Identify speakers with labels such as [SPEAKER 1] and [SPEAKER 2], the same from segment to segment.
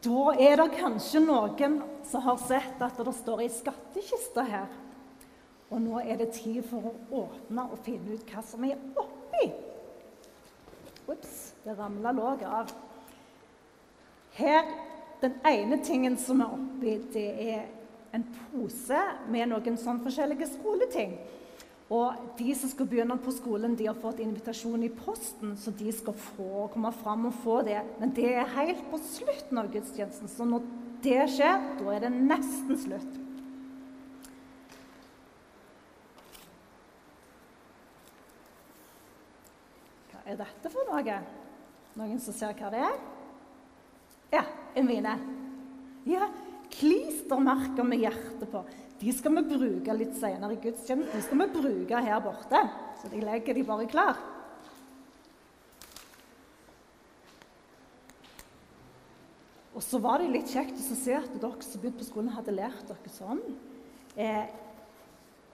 [SPEAKER 1] Da er det kanskje noen som har sett at det står ei skattkiste her. Og nå er det tid for å åpne og finne ut hva som er oppi. Ops, det ramla låget av. Her, Den ene tingen som er oppi, det er en pose med noen sånn forskjellige skoleting. Og De som skal begynne på skolen, de har fått invitasjon i posten, så de skal få komme fram og få det. Men det er helt på slutten av gudstjenesten, så når det skjer, da er det nesten slutt. Hva er dette for noe? Noen som ser hva det er? Ja, en vine. Ja, klistermerker med hjerte på. De skal vi bruke litt senere i gudstjenesten. De skal vi bruke her borte. Så de legger de bare klar. Og så var det litt kjekt å se at dere som begynte på skolen, hadde lært dere sånn. Eh,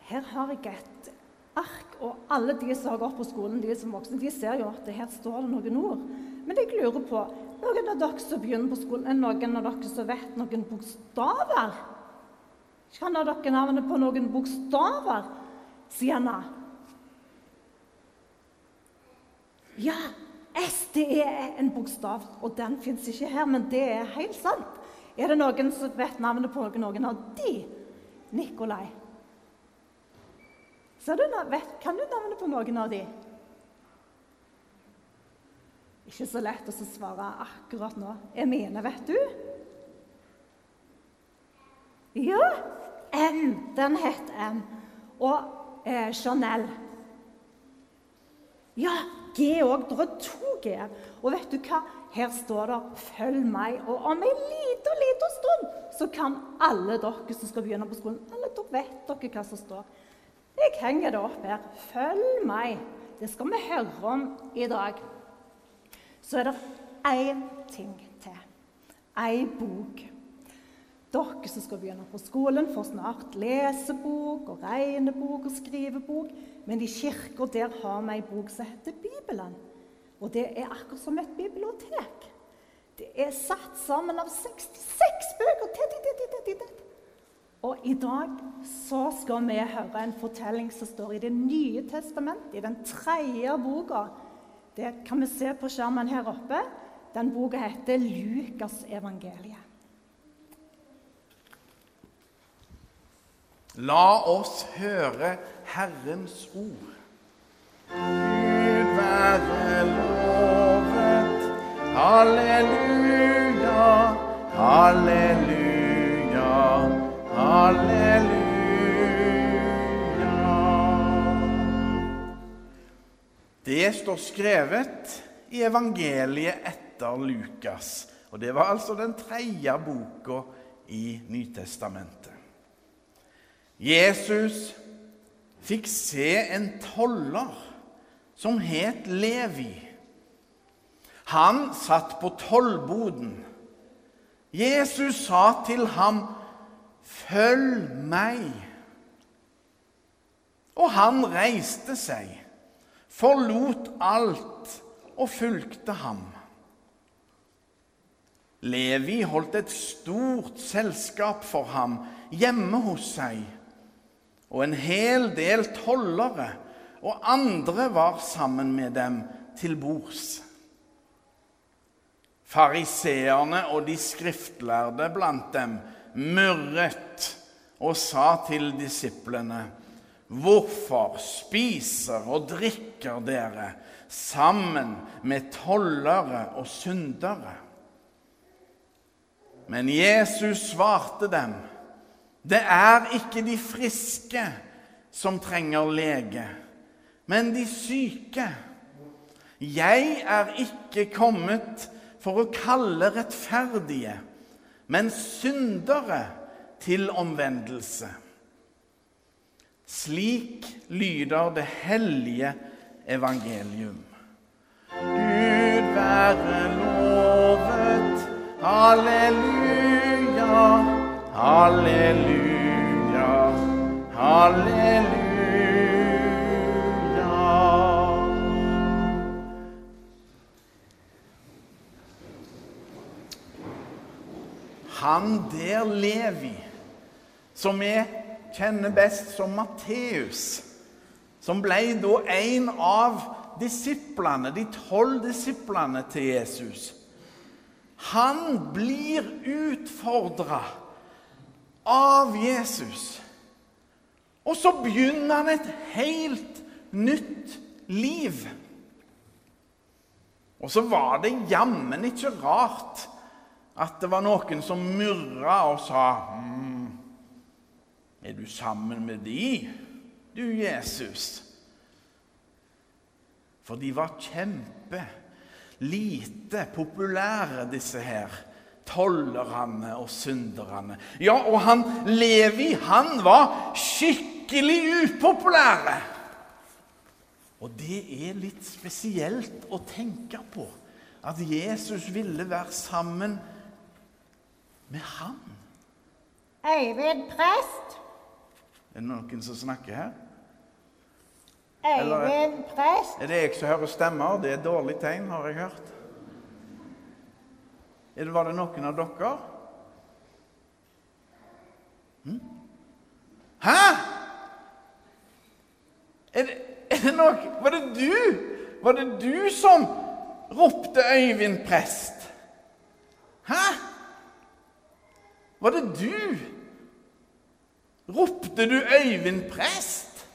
[SPEAKER 1] her har jeg et ark, og alle de som har gått på skolen, de som voksne, de ser jo at her står det noen ord. Men jeg lurer på noen av dere som begynner på skolen, er noen av dere som vet noen bokstaver? Kan dere navnet på noen bokstaver? sier Sienna? Ja, S det er en bokstav, og den fins ikke her, men det er helt sant. Er det noen som vet navnet på noen av de? Nikolai. Du, vet, kan du navnet på noen av de? Ikke så lett å svare akkurat nå. Emine, vet du? Ja, M. Den het M. Og eh, Chanel. Ja, G òg. Det er to G-er. Og vet du hva? Her står det 'følg meg'. Og om en liten, liten stund så kan alle dere som skal begynne på skolen alle dere vet dere hva som står. Jeg henger det opp her. Følg meg. Det skal vi høre om i dag. Så er det én ting til. Ei bok. Dere som skal begynne på skolen, får snart lesebok og regnebok og skrivebok. Men i kirka der har vi ei bok som heter Bibelen. Og det er akkurat som et bibliotek. Det er satt sammen av 66 bøker. Og i dag så skal vi høre en fortelling som står i Det nye testamentet, i den tredje boka. Det kan vi se på skjermen her oppe. Den boka heter Lukas evangeliet.
[SPEAKER 2] La oss høre Herrens ord. Gud være lovet. Halleluja, halleluja, halleluja. Det står skrevet i evangeliet etter Lukas. Og Det var altså den tredje boka i Nytestamentet. Jesus fikk se en toller som het Levi. Han satt på tollboden. Jesus sa til ham, 'Følg meg.' Og han reiste seg, forlot alt og fulgte ham. Levi holdt et stort selskap for ham hjemme hos seg og en hel del tollere og andre var sammen med dem til bords. Fariseerne og de skriftlærde blant dem murret og sa til disiplene.: Hvorfor spiser og drikker dere sammen med tollere og syndere? Men Jesus svarte dem. Det er ikke de friske som trenger lege, men de syke. Jeg er ikke kommet for å kalle rettferdige, men syndere til omvendelse. Slik lyder det hellige evangelium. Gud være lovet. Halleluja. Halleluja. Han der Levi, som vi kjenner best som Matteus, som ble da en av disiplene, de tolv disiplene til Jesus. Han blir utfordra av Jesus. Og så begynner han et helt nytt liv. Og så var det jammen ikke rart at det var noen som murra og sa mm, Er du sammen med de, du Jesus? For de var kjempe lite populære, disse her. Tollerne og synderne. Ja, og han Levi, han var skikkelig upopulære. Og det er litt spesielt å tenke på at Jesus ville være sammen med ham.
[SPEAKER 1] Øyvind prest.
[SPEAKER 2] Er det noen som snakker her?
[SPEAKER 1] Øyvind prest.
[SPEAKER 2] Er det jeg som hører stemmer? Det er et dårlig tegn, har jeg hørt. Er det, var det noen av dere? Hm? Hæ? Er det, er det nok Var det du? Var det du som ropte 'Øyvind prest'? Hæ? Var det du? Ropte du 'Øyvind prest'?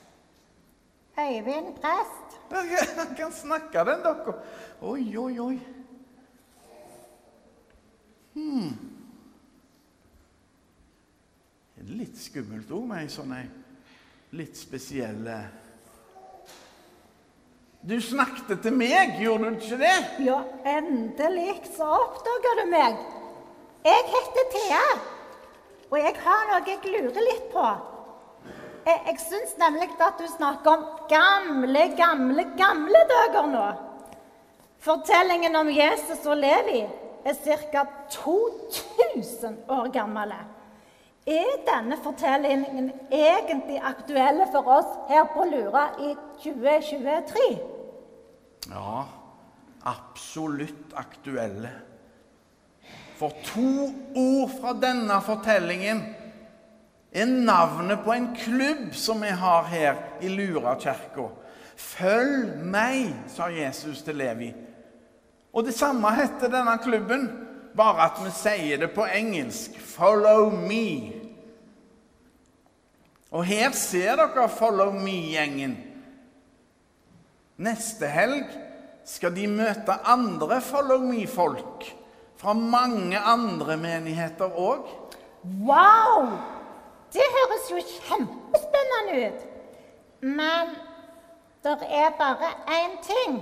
[SPEAKER 1] Øyvind prest.
[SPEAKER 2] Han kan snakke, den, dere. Oi, oi, oi. Hmm. Litt skummelt òg med ei sånn litt spesiell. Du snakket til meg, gjorde du ikke det?
[SPEAKER 1] Ja, endelig så oppdaga du meg. Jeg heter Thea, og jeg har noe jeg lurer litt på. Jeg, jeg syns nemlig at du snakker om gamle, gamle, gamle dager nå. Fortellingen om Jesus og Levi er ca. 2000 år gammel. Er denne fortellingen egentlig aktuell for oss her på Lura i 2023?
[SPEAKER 2] Ja, absolutt aktuelle. For to ord fra denne fortellingen er navnet på en klubb som vi har her i Lura kirke. Følg meg, sa Jesus til Levi. Og det samme heter denne klubben, bare at vi sier det på engelsk. Follow me. Og her ser dere Follow me-gjengen. Neste helg skal de møte andre Follow me-folk fra mange andre menigheter òg.
[SPEAKER 1] Wow! Det høres jo kjempespennende ut. Men det er bare én ting.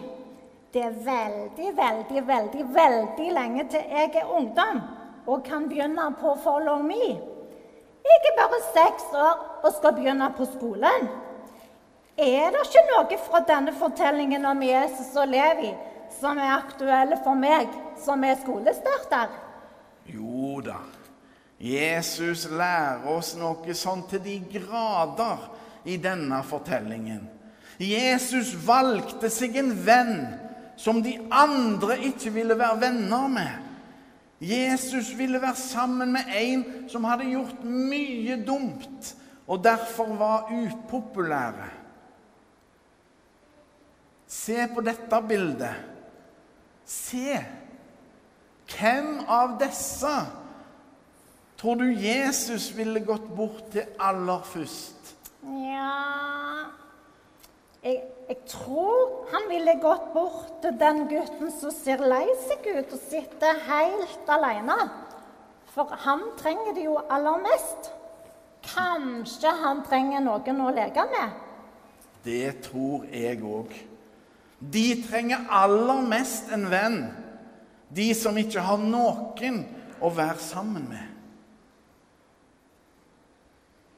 [SPEAKER 1] Det er veldig, veldig, veldig veldig lenge til jeg er ungdom og kan begynne på Follow me. Jeg er bare seks år og skal begynne på skolen. Er det ikke noe fra denne fortellingen om Jesus og Levi som er aktuelle for meg som er skolestarter?
[SPEAKER 2] Jo da. Jesus lærer oss noe sånn til de grader i denne fortellingen. Jesus valgte seg en venn som de andre ikke ville være venner med. Jesus ville være sammen med en som hadde gjort mye dumt, og derfor var upopulære. Se på dette bildet. Se. Hvem av disse tror du Jesus ville gått bort til aller først?
[SPEAKER 1] Ja jeg, jeg, tror han ville gått bort til den gutten som ser lei seg ut og sitter helt alene. For han trenger det jo aller mest. Kanskje han trenger noen å leke med?
[SPEAKER 2] Det tror jeg òg. De trenger aller mest en venn. De som ikke har noen å være sammen med.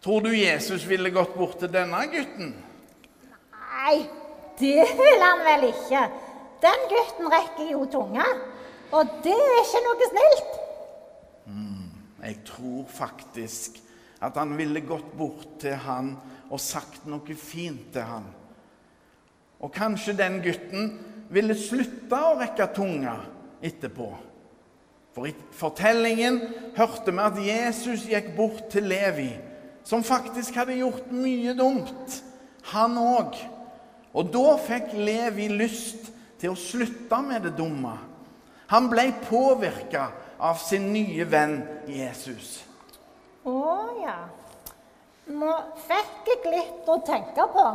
[SPEAKER 2] Tror du Jesus ville gått bort til denne gutten?
[SPEAKER 1] Nei, det vil han vel ikke. Den gutten rekker jo tunga, og det er ikke noe snilt.
[SPEAKER 2] Mm, jeg tror faktisk at han ville gått bort til han og sagt noe fint til han. Og kanskje den gutten ville slutte å rekke tunga etterpå. For i fortellingen hørte vi at Jesus gikk bort til Levi, som faktisk hadde gjort mye dumt, han òg. Og da fikk Levi lyst til å slutte med det dumme. Han ble påvirka av sin nye venn Jesus.
[SPEAKER 1] Å ja. Nå fikk jeg litt å tenke på.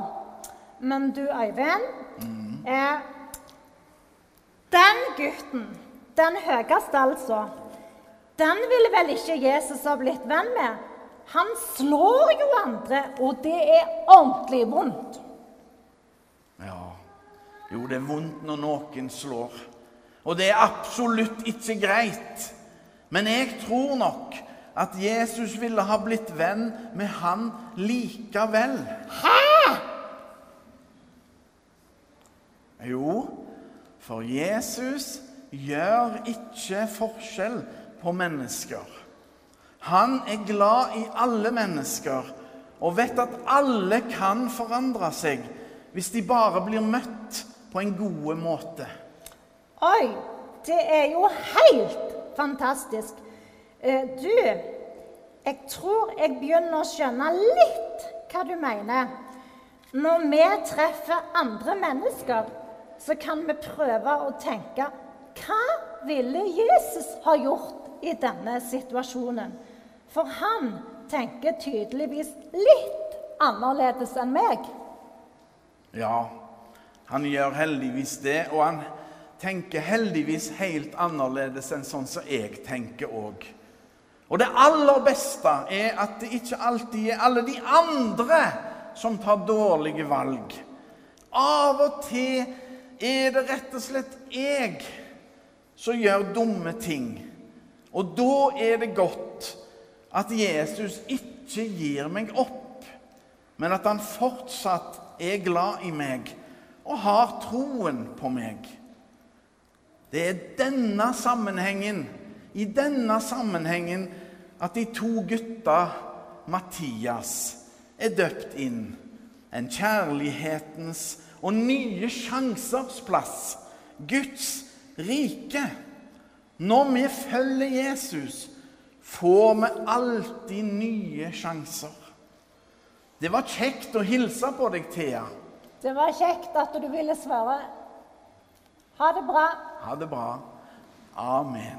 [SPEAKER 1] Men du, Øyvind eh, Den gutten, den høyeste altså, den ville vel ikke Jesus ha blitt venn med? Han slår jo andre, og det er ordentlig vondt.
[SPEAKER 2] Jo, det er vondt når noen slår. Og det er absolutt ikke greit. Men jeg tror nok at Jesus ville ha blitt venn med han likevel.
[SPEAKER 1] Hæ?
[SPEAKER 2] Jo, for Jesus gjør ikke forskjell på mennesker. Han er glad i alle mennesker og vet at alle kan forandre seg hvis de bare blir møtt på en god måte.
[SPEAKER 1] Oi, det er jo helt fantastisk. Eh, Du, jeg tror jeg begynner å skjønne litt hva du mener. Når vi treffer andre mennesker, så kan vi prøve å tenke Hva ville Jesus ha gjort i denne situasjonen? For han tenker tydeligvis litt annerledes enn meg.
[SPEAKER 2] Ja, han gjør heldigvis det, og han tenker heldigvis helt annerledes enn sånn som jeg tenker òg. Og det aller beste er at det ikke alltid er alle de andre som tar dårlige valg. Av og til er det rett og slett jeg som gjør dumme ting. Og da er det godt at Jesus ikke gir meg opp, men at han fortsatt er glad i meg og har troen på meg. Det er denne sammenhengen, i denne sammenhengen at de to gutta, Mattias, er døpt inn. En kjærlighetens og nye sjansers plass. Guds rike. Når vi følger Jesus, får vi alltid nye sjanser. Det var kjekt å hilse på deg, Thea.
[SPEAKER 1] Det var kjekt at du ville svare. Ha det bra.
[SPEAKER 2] Ha det bra. Amen.